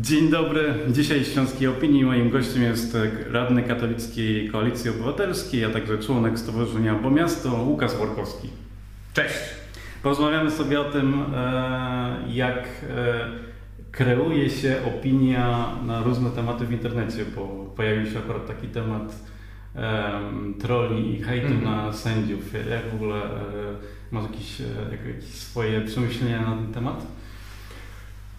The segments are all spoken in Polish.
Dzień dobry. Dzisiaj w Śląskiej Opinii moim gościem jest radny katolickiej Koalicji Obywatelskiej, a także członek Stowarzyszenia Bo Miasto Łukasz Workowski. Cześć. Porozmawiamy sobie o tym, e, jak e, kreuje się opinia na różne tematy w internecie, bo pojawił się akurat taki temat troli i hejtu mm -hmm. na sędziów. Jak w ogóle e, masz jakieś, jakieś swoje przemyślenia na ten temat?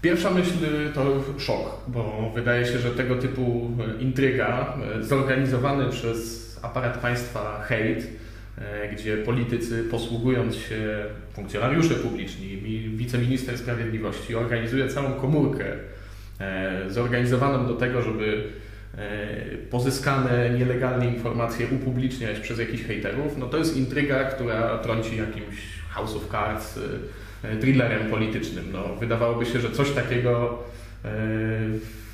Pierwsza myśl to szok, bo wydaje się, że tego typu intryga, zorganizowany przez aparat państwa hejt, gdzie politycy posługując się, funkcjonariusze publiczni, wiceminister sprawiedliwości organizuje całą komórkę zorganizowaną do tego, żeby pozyskane nielegalnie informacje upubliczniać przez jakichś hejterów, no to jest intryga, która trąci jakimś House of Cards, thrillerem politycznym. No, wydawałoby się, że coś takiego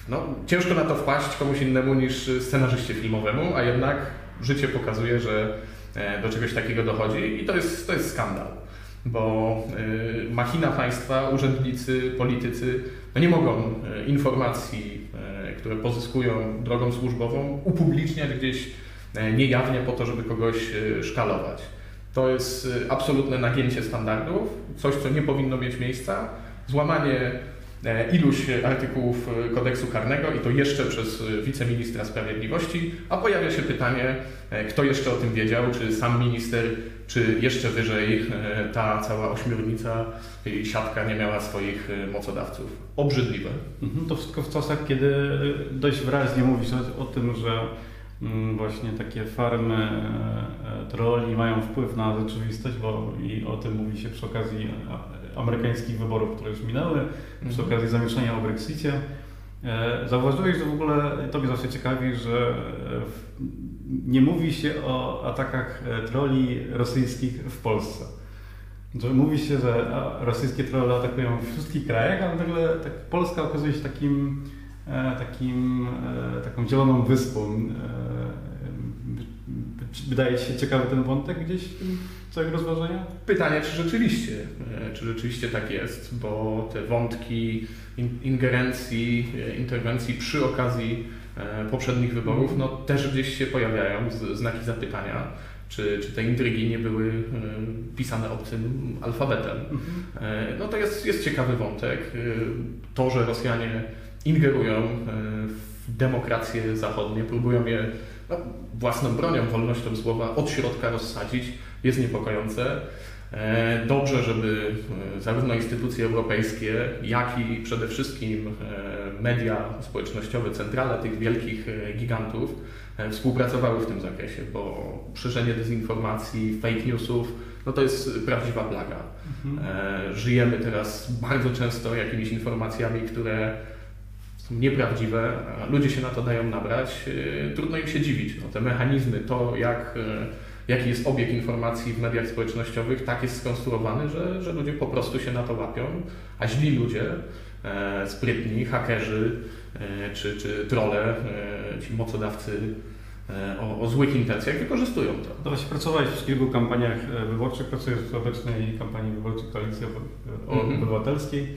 no, ciężko na to wpaść komuś innemu niż scenarzyście filmowemu, a jednak życie pokazuje, że E, do czegoś takiego dochodzi i to jest, to jest skandal, bo e, machina państwa, urzędnicy, politycy no nie mogą e, informacji, które pozyskują drogą służbową, upubliczniać gdzieś niejawnie po to, żeby kogoś szkalować. To jest absolutne nagięcie standardów, coś, co nie powinno mieć miejsca, złamanie E, iluś artykułów e, kodeksu karnego i to jeszcze przez wiceministra sprawiedliwości, a pojawia się pytanie, e, kto jeszcze o tym wiedział, czy sam minister, czy jeszcze wyżej ta cała ośmiornica i siatka nie miała swoich mocodawców. Obrzydliwe. Mhm, to wszystko w czasach, kiedy dość wyraźnie mówisz o, o tym, że mm, właśnie takie farmy troli mają wpływ na rzeczywistość, bo i o tym mówi się przy okazji amerykańskich wyborów, które już minęły, przy mhm. okazji zamieszania o Brexicie. E, zauważyłeś, że w ogóle to mnie zawsze ciekawi, że e, nie mówi się o atakach e, troli rosyjskich w Polsce. Że mówi się, że rosyjskie trolle atakują w wszystkich krajach, ale nagle tak Polska okazuje się takim, takim, taką zieloną wyspą. Wydaje się ciekawy ten wątek gdzieś w tym całego rozważania? Pytanie, czy rzeczywiście, e, czy rzeczywiście tak jest, bo te wątki ingerencji, e, interwencji przy okazji e, poprzednich wyborów no, też gdzieś się pojawiają, znaki zapytania. Czy, czy te intrygi nie były pisane obcym alfabetem. Mhm. No to jest, jest ciekawy wątek. To, że Rosjanie ingerują w demokracje zachodnie, próbują je no, własną bronią, wolnością słowa od środka rozsadzić, jest niepokojące. E, dobrze, żeby e, zarówno instytucje europejskie, jak i przede wszystkim e, media społecznościowe, centrale tych wielkich gigantów współpracowały w tym zakresie, bo szerzenie dezinformacji, fake newsów, no to jest prawdziwa plaga. Mhm. Żyjemy teraz bardzo często jakimiś informacjami, które nieprawdziwe, ludzie się na to dają nabrać, trudno im się dziwić. No, te mechanizmy, to jak jaki jest obieg informacji w mediach społecznościowych, tak jest skonstruowany, że, że ludzie po prostu się na to łapią, a źli ludzie, e, sprytni, hakerzy e, czy, czy trole, e, ci mocodawcy o, o, złych intencjach wykorzystują to. No właśnie pracowałeś w kilku kampaniach wyborczych, pracujesz w obecnej kampanii wyborczej Koalicji mhm. Obywatelskiej. E,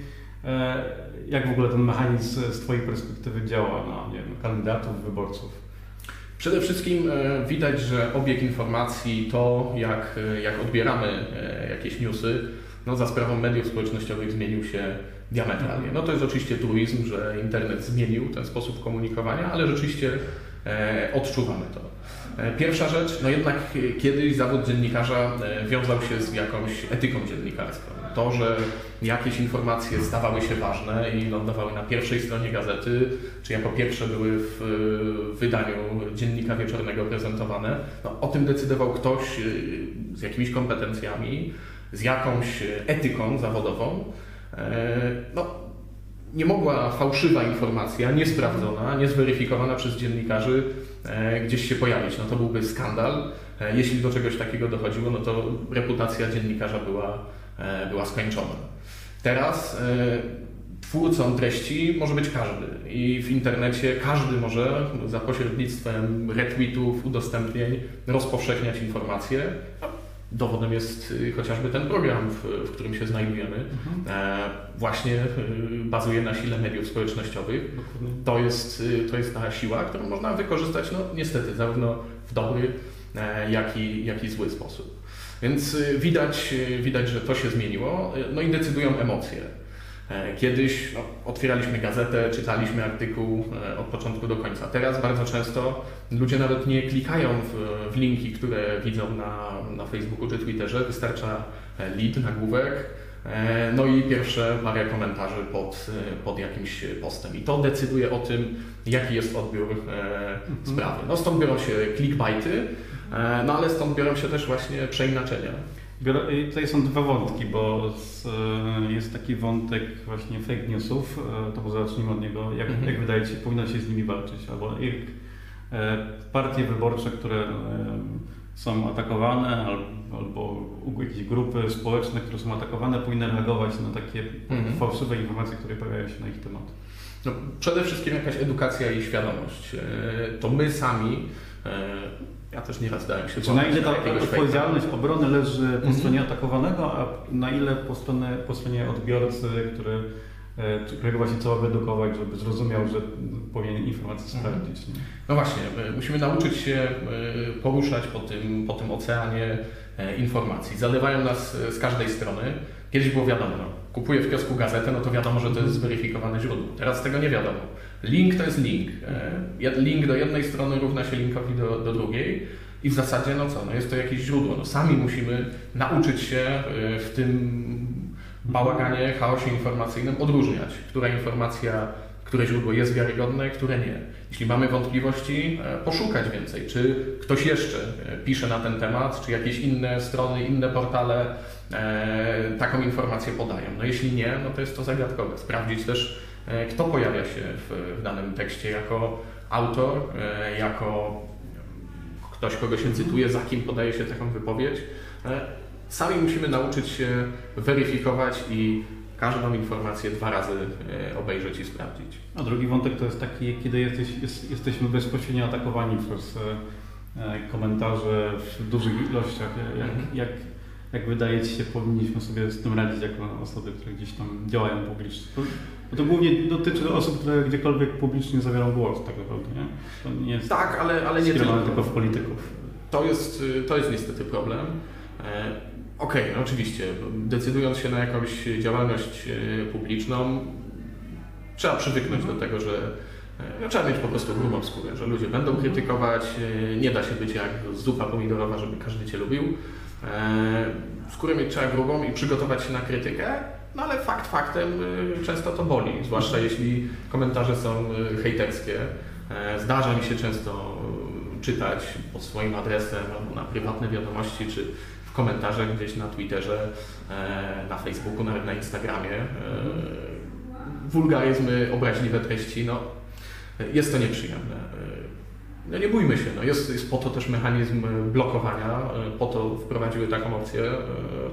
jak w ogóle ten mechanizm z Twojej perspektywy działa na nie wiem, kandydatów, wyborców? Przede wszystkim e, widać, że obieg informacji, to jak, e, jak odbieramy e, jakieś newsy, no za sprawą mediów społecznościowych zmienił się diametralnie. No to jest oczywiście truizm, że internet zmienił ten sposób komunikowania, ale rzeczywiście odczuwamy to. Pierwsza rzecz, no jednak kiedyś zawód dziennikarza wiązał się z jakąś etyką dziennikarską to, że jakieś informacje stawały się ważne i lądowały na pierwszej stronie gazety, czy jako pierwsze były w wydaniu dziennika wieczornego prezentowane, no, o tym decydował ktoś z jakimiś kompetencjami, z jakąś etyką zawodową. E, no, nie mogła fałszywa informacja, niesprawdzona, niezweryfikowana przez dziennikarzy e, gdzieś się pojawić. No to byłby skandal. E, jeśli do czegoś takiego dochodziło, no to reputacja dziennikarza była E, była skończona. Teraz twórcą treści może być każdy i w internecie każdy może za pośrednictwem retweetów, udostępnień rozpowszechniać informacje. Dowodem jest y, chociażby ten program, w, w którym się znajdujemy. Mhm. E, właśnie y, bazuje na sile mediów społecznościowych. Dokładnie. To jest, y, to jest ta siła, którą można wykorzystać, no niestety, zarówno w dobry, e, jak i, jak i zły sposób. Więc widać, widać, że to się zmieniło, y, no i decydują emocje. E, Kiedyś no, otwieraliśmy gazetę, czytaliśmy artykuł e, od początku do końca. Teraz bardzo często ludzie nawet nie klikają w, w linki, które widzą na, na Facebooku czy Twitterze. Wystarcza e, lead, nagłówek, no i pierwsze parę komentarzy pod, pod jakimś postem. I to decyduje o tym, jaki jest odbiór e, sprawy. No stąd biorą się clickbaity, no ale stąd biorą się też właśnie przeinaczenia. Biorę- i Tutaj są dwa wątki, bo z, e, jest taki wątek właśnie fake newsów, e, to może zacznijmy od niego. Jak, Mhm. jak wydaje się, powinno się z nimi walczyć? Albo jak e, partie wyborcze, które są atakowane, al- albo jakieś grupy społeczne, które są atakowane, powinny reagować na takie Mhm. fałszywe informacje, które pojawiają się na ich temat. No, przede wszystkim jakaś edukacja i świadomość. E, To my sami, e, ja też nieraz dałem się Czy na ile ta odpowiedzialność obrony leży po Mhm. stronie atakowanego, a na ile po stronie, po stronie odbiorcy, który, którego właśnie trzeba wyedukować, żeby zrozumiał, że powinien informacje Mhm. sprawdzić. Nie? No właśnie, e, musimy nauczyć się e, poruszać po tym, po tym oceanie e, informacji. Zalewają nas e, z każdej strony. Kiedyś było wiadomo, no, kupuję w kiosku gazetę, no to wiadomo, że to jest zweryfikowane źródło. Teraz tego nie wiadomo. Link to jest link. E, Link do jednej strony równa się linkowi do, do drugiej. I w zasadzie, no co, no jest to jakieś źródło. No sami musimy nauczyć się e, w tym bałaganie, chaosie informacyjnym odróżniać, która informacja, które źródło jest wiarygodne, które nie. Jeśli mamy wątpliwości, e, poszukać więcej, czy ktoś jeszcze e, pisze na ten temat, czy jakieś inne strony, inne portale e, taką informację podają. No jeśli nie, no to jest to zagadkowe. Sprawdzić też, kto pojawia się w, w danym tekście jako autor, jako ktoś, kogo się cytuje, za kim podaje się taką wypowiedź. Sami musimy nauczyć się weryfikować i każdą informację dwa razy e, obejrzeć i sprawdzić. A drugi wątek to jest taki, kiedy jesteś, jest, jesteśmy bezpośrednio atakowani przez e, e, komentarze w dużych ilościach. Jak, Mhm. jak, jak wydaje Ci się, powinniśmy sobie z tym radzić jako osoby, które gdzieś tam działają publicznie? Bo- to głównie dotyczy osób, które gdziekolwiek publicznie zabiorą głos, tak naprawdę. Nie? To nie jest Tak, ale, ale nie tylko. tylko w polityków. To jest, y, to jest niestety problem. Okej, no oczywiście, decydując się na jakąś działalność e, publiczną, trzeba przywyknąć do tego, że e, no, trzeba mieć po prostu grubą skórę, że ludzie będą krytykować, e, nie da się być jak zupa pomidorowa, żeby każdy Cię lubił. Skórę mieć trzeba grubą i przygotować się na krytykę, no ale fakt faktem często to boli, zwłaszcza jeśli komentarze są hejterskie. Zdarza mi się często czytać pod swoim adresem albo na prywatne wiadomości, czy komentarzach gdzieś na Twitterze, e, na Facebooku, nawet na Instagramie. e, Wulgaryzmy, obraźliwe treści, no jest to nieprzyjemne. E, No nie bójmy się, no jest, jest po to też mechanizm blokowania, po to wprowadziły taką opcję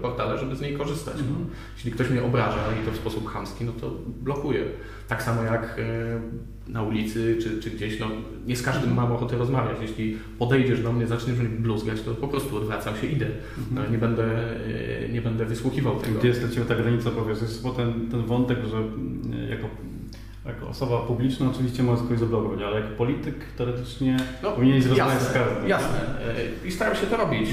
portale, żeby z niej korzystać. No. Jeśli ktoś mnie obraża i to w sposób chamski, no to blokuję. Tak samo jak na ulicy czy, czy gdzieś, no nie z każdym mam ochotę rozmawiać. Jeśli podejdziesz do mnie, zaczniesz mnie bluzgać, to po prostu odwracam się, idę. No, nie, będę, e, nie będę wysłuchiwał tego. Gdzie jest dla Ciebie ta granica, powiesz? Jest ten, ten wątek, że mm, jako, jako osoba publiczna oczywiście możesz kogoś zablokować, ale jako polityk teoretycznie No, powinieneś rozmawiać jasne, z każdym. Jasne. E, I staram się to robić.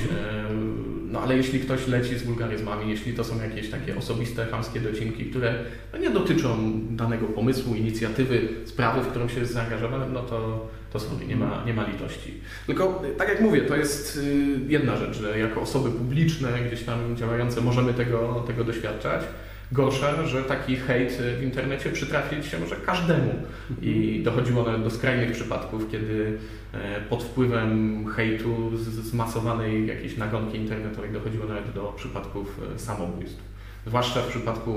No ale jeśli ktoś leci z wulgaryzmami, jeśli to są jakieś takie osobiste, chamskie docinki, które no, nie dotyczą danego pomysłu, inicjatywy, sprawy, w którą się jest zaangażowanym, no to, to sorry, nie ma, nie ma litości. Tylko tak jak mówię, to jest y, jedna rzecz, że jako osoby publiczne, gdzieś tam działające, możemy tego, tego doświadczać. Gorsza, że taki hejt w internecie przytrafić się może każdemu. I dochodziło nawet do skrajnych przypadków, kiedy e, pod wpływem hejtu zmasowanej jakiejś nagonki internetowej dochodziło nawet do przypadków e, samobójstw. Zwłaszcza w przypadku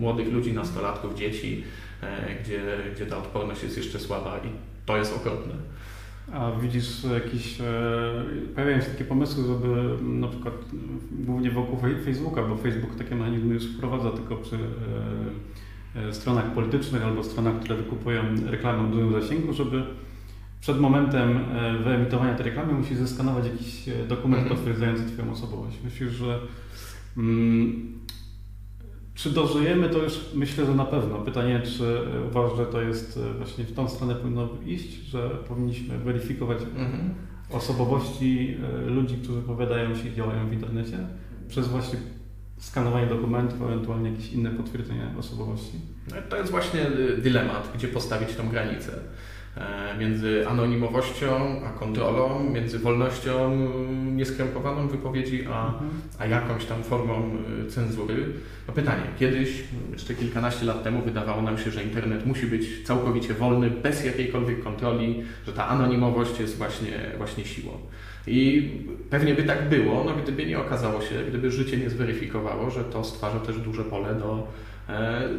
młodych ludzi, nastolatków, dzieci, e, gdzie, gdzie ta odporność jest jeszcze słaba i to jest okropne. A widzisz jakieś, e, pojawiają się takie pomysły, żeby m, na przykład m, głównie wokół Facebooka, bo Facebook takie mechanizmy już wprowadza tylko przy e, e, stronach politycznych albo stronach, które wykupują reklamy o dużym zasięgu, żeby przed momentem wyemitowania tej reklamy musisz zeskanować jakiś dokument Mhm. potwierdzający Twoją osobowość. Myślisz, że mm, czy dożyjemy, to już myślę, że na pewno. Pytanie, czy e, uważasz, że to jest e, właśnie w tą stronę powinno iść, że powinniśmy weryfikować Mhm. osobowości e, ludzi, którzy powiadają się i działają w internecie przez właśnie skanowanie dokumentów, ewentualnie jakieś inne potwierdzenie osobowości. No To jest właśnie y, dylemat, gdzie postawić tą granicę e, między anonimowością a kontrolą, między wolnością nieskrępowaną wypowiedzi a, a jakąś tam formą y, cenzury. No pytanie, kiedyś, jeszcze kilkanaście lat temu, wydawało nam się, że internet musi być całkowicie wolny, bez jakiejkolwiek kontroli, że ta anonimowość jest właśnie, właśnie siłą. I pewnie by tak było, no gdyby nie okazało się, gdyby życie nie zweryfikowało, że to stwarza też duże pole do e,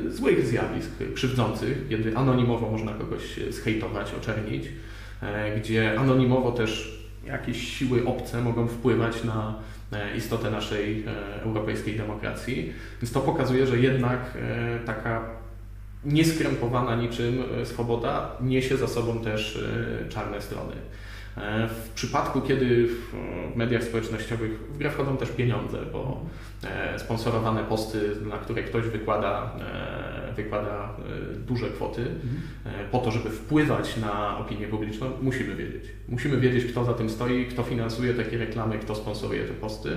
złych zjawisk krzywdzących, kiedy anonimowo można kogoś zhejtować, oczernić, e, gdzie anonimowo też jakieś siły obce mogą wpływać na e, istotę naszej e, europejskiej demokracji. Więc to pokazuje, że jednak e, taka nieskrępowana niczym e, swoboda niesie za sobą też e, czarne strony. E, W przypadku, kiedy w mediach społecznościowych w grę wchodzą też pieniądze, bo e, sponsorowane posty, na które ktoś wykłada, e, wykłada duże kwoty, e, po to, żeby wpływać na opinię publiczną, musimy wiedzieć. Musimy wiedzieć, kto za tym stoi, kto finansuje takie reklamy, kto sponsoruje te posty.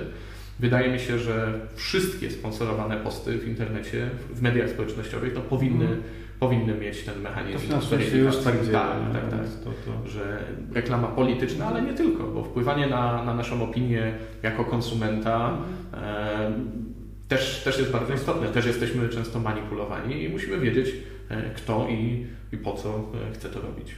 Wydaje mi się, że wszystkie sponsorowane posty w internecie, w mediach społecznościowych, to powinny, Mhm. Powinny mieć ten To mechanizm. się na szczęście już tak dzieje. Tak, tak, tak To, to... że reklama polityczna, ale nie tylko, bo wpływanie na, na naszą opinię jako konsumenta e, też, też jest bardzo istotne. Też jesteśmy często manipulowani i musimy wiedzieć, e, kto i, i po co e, chce to robić.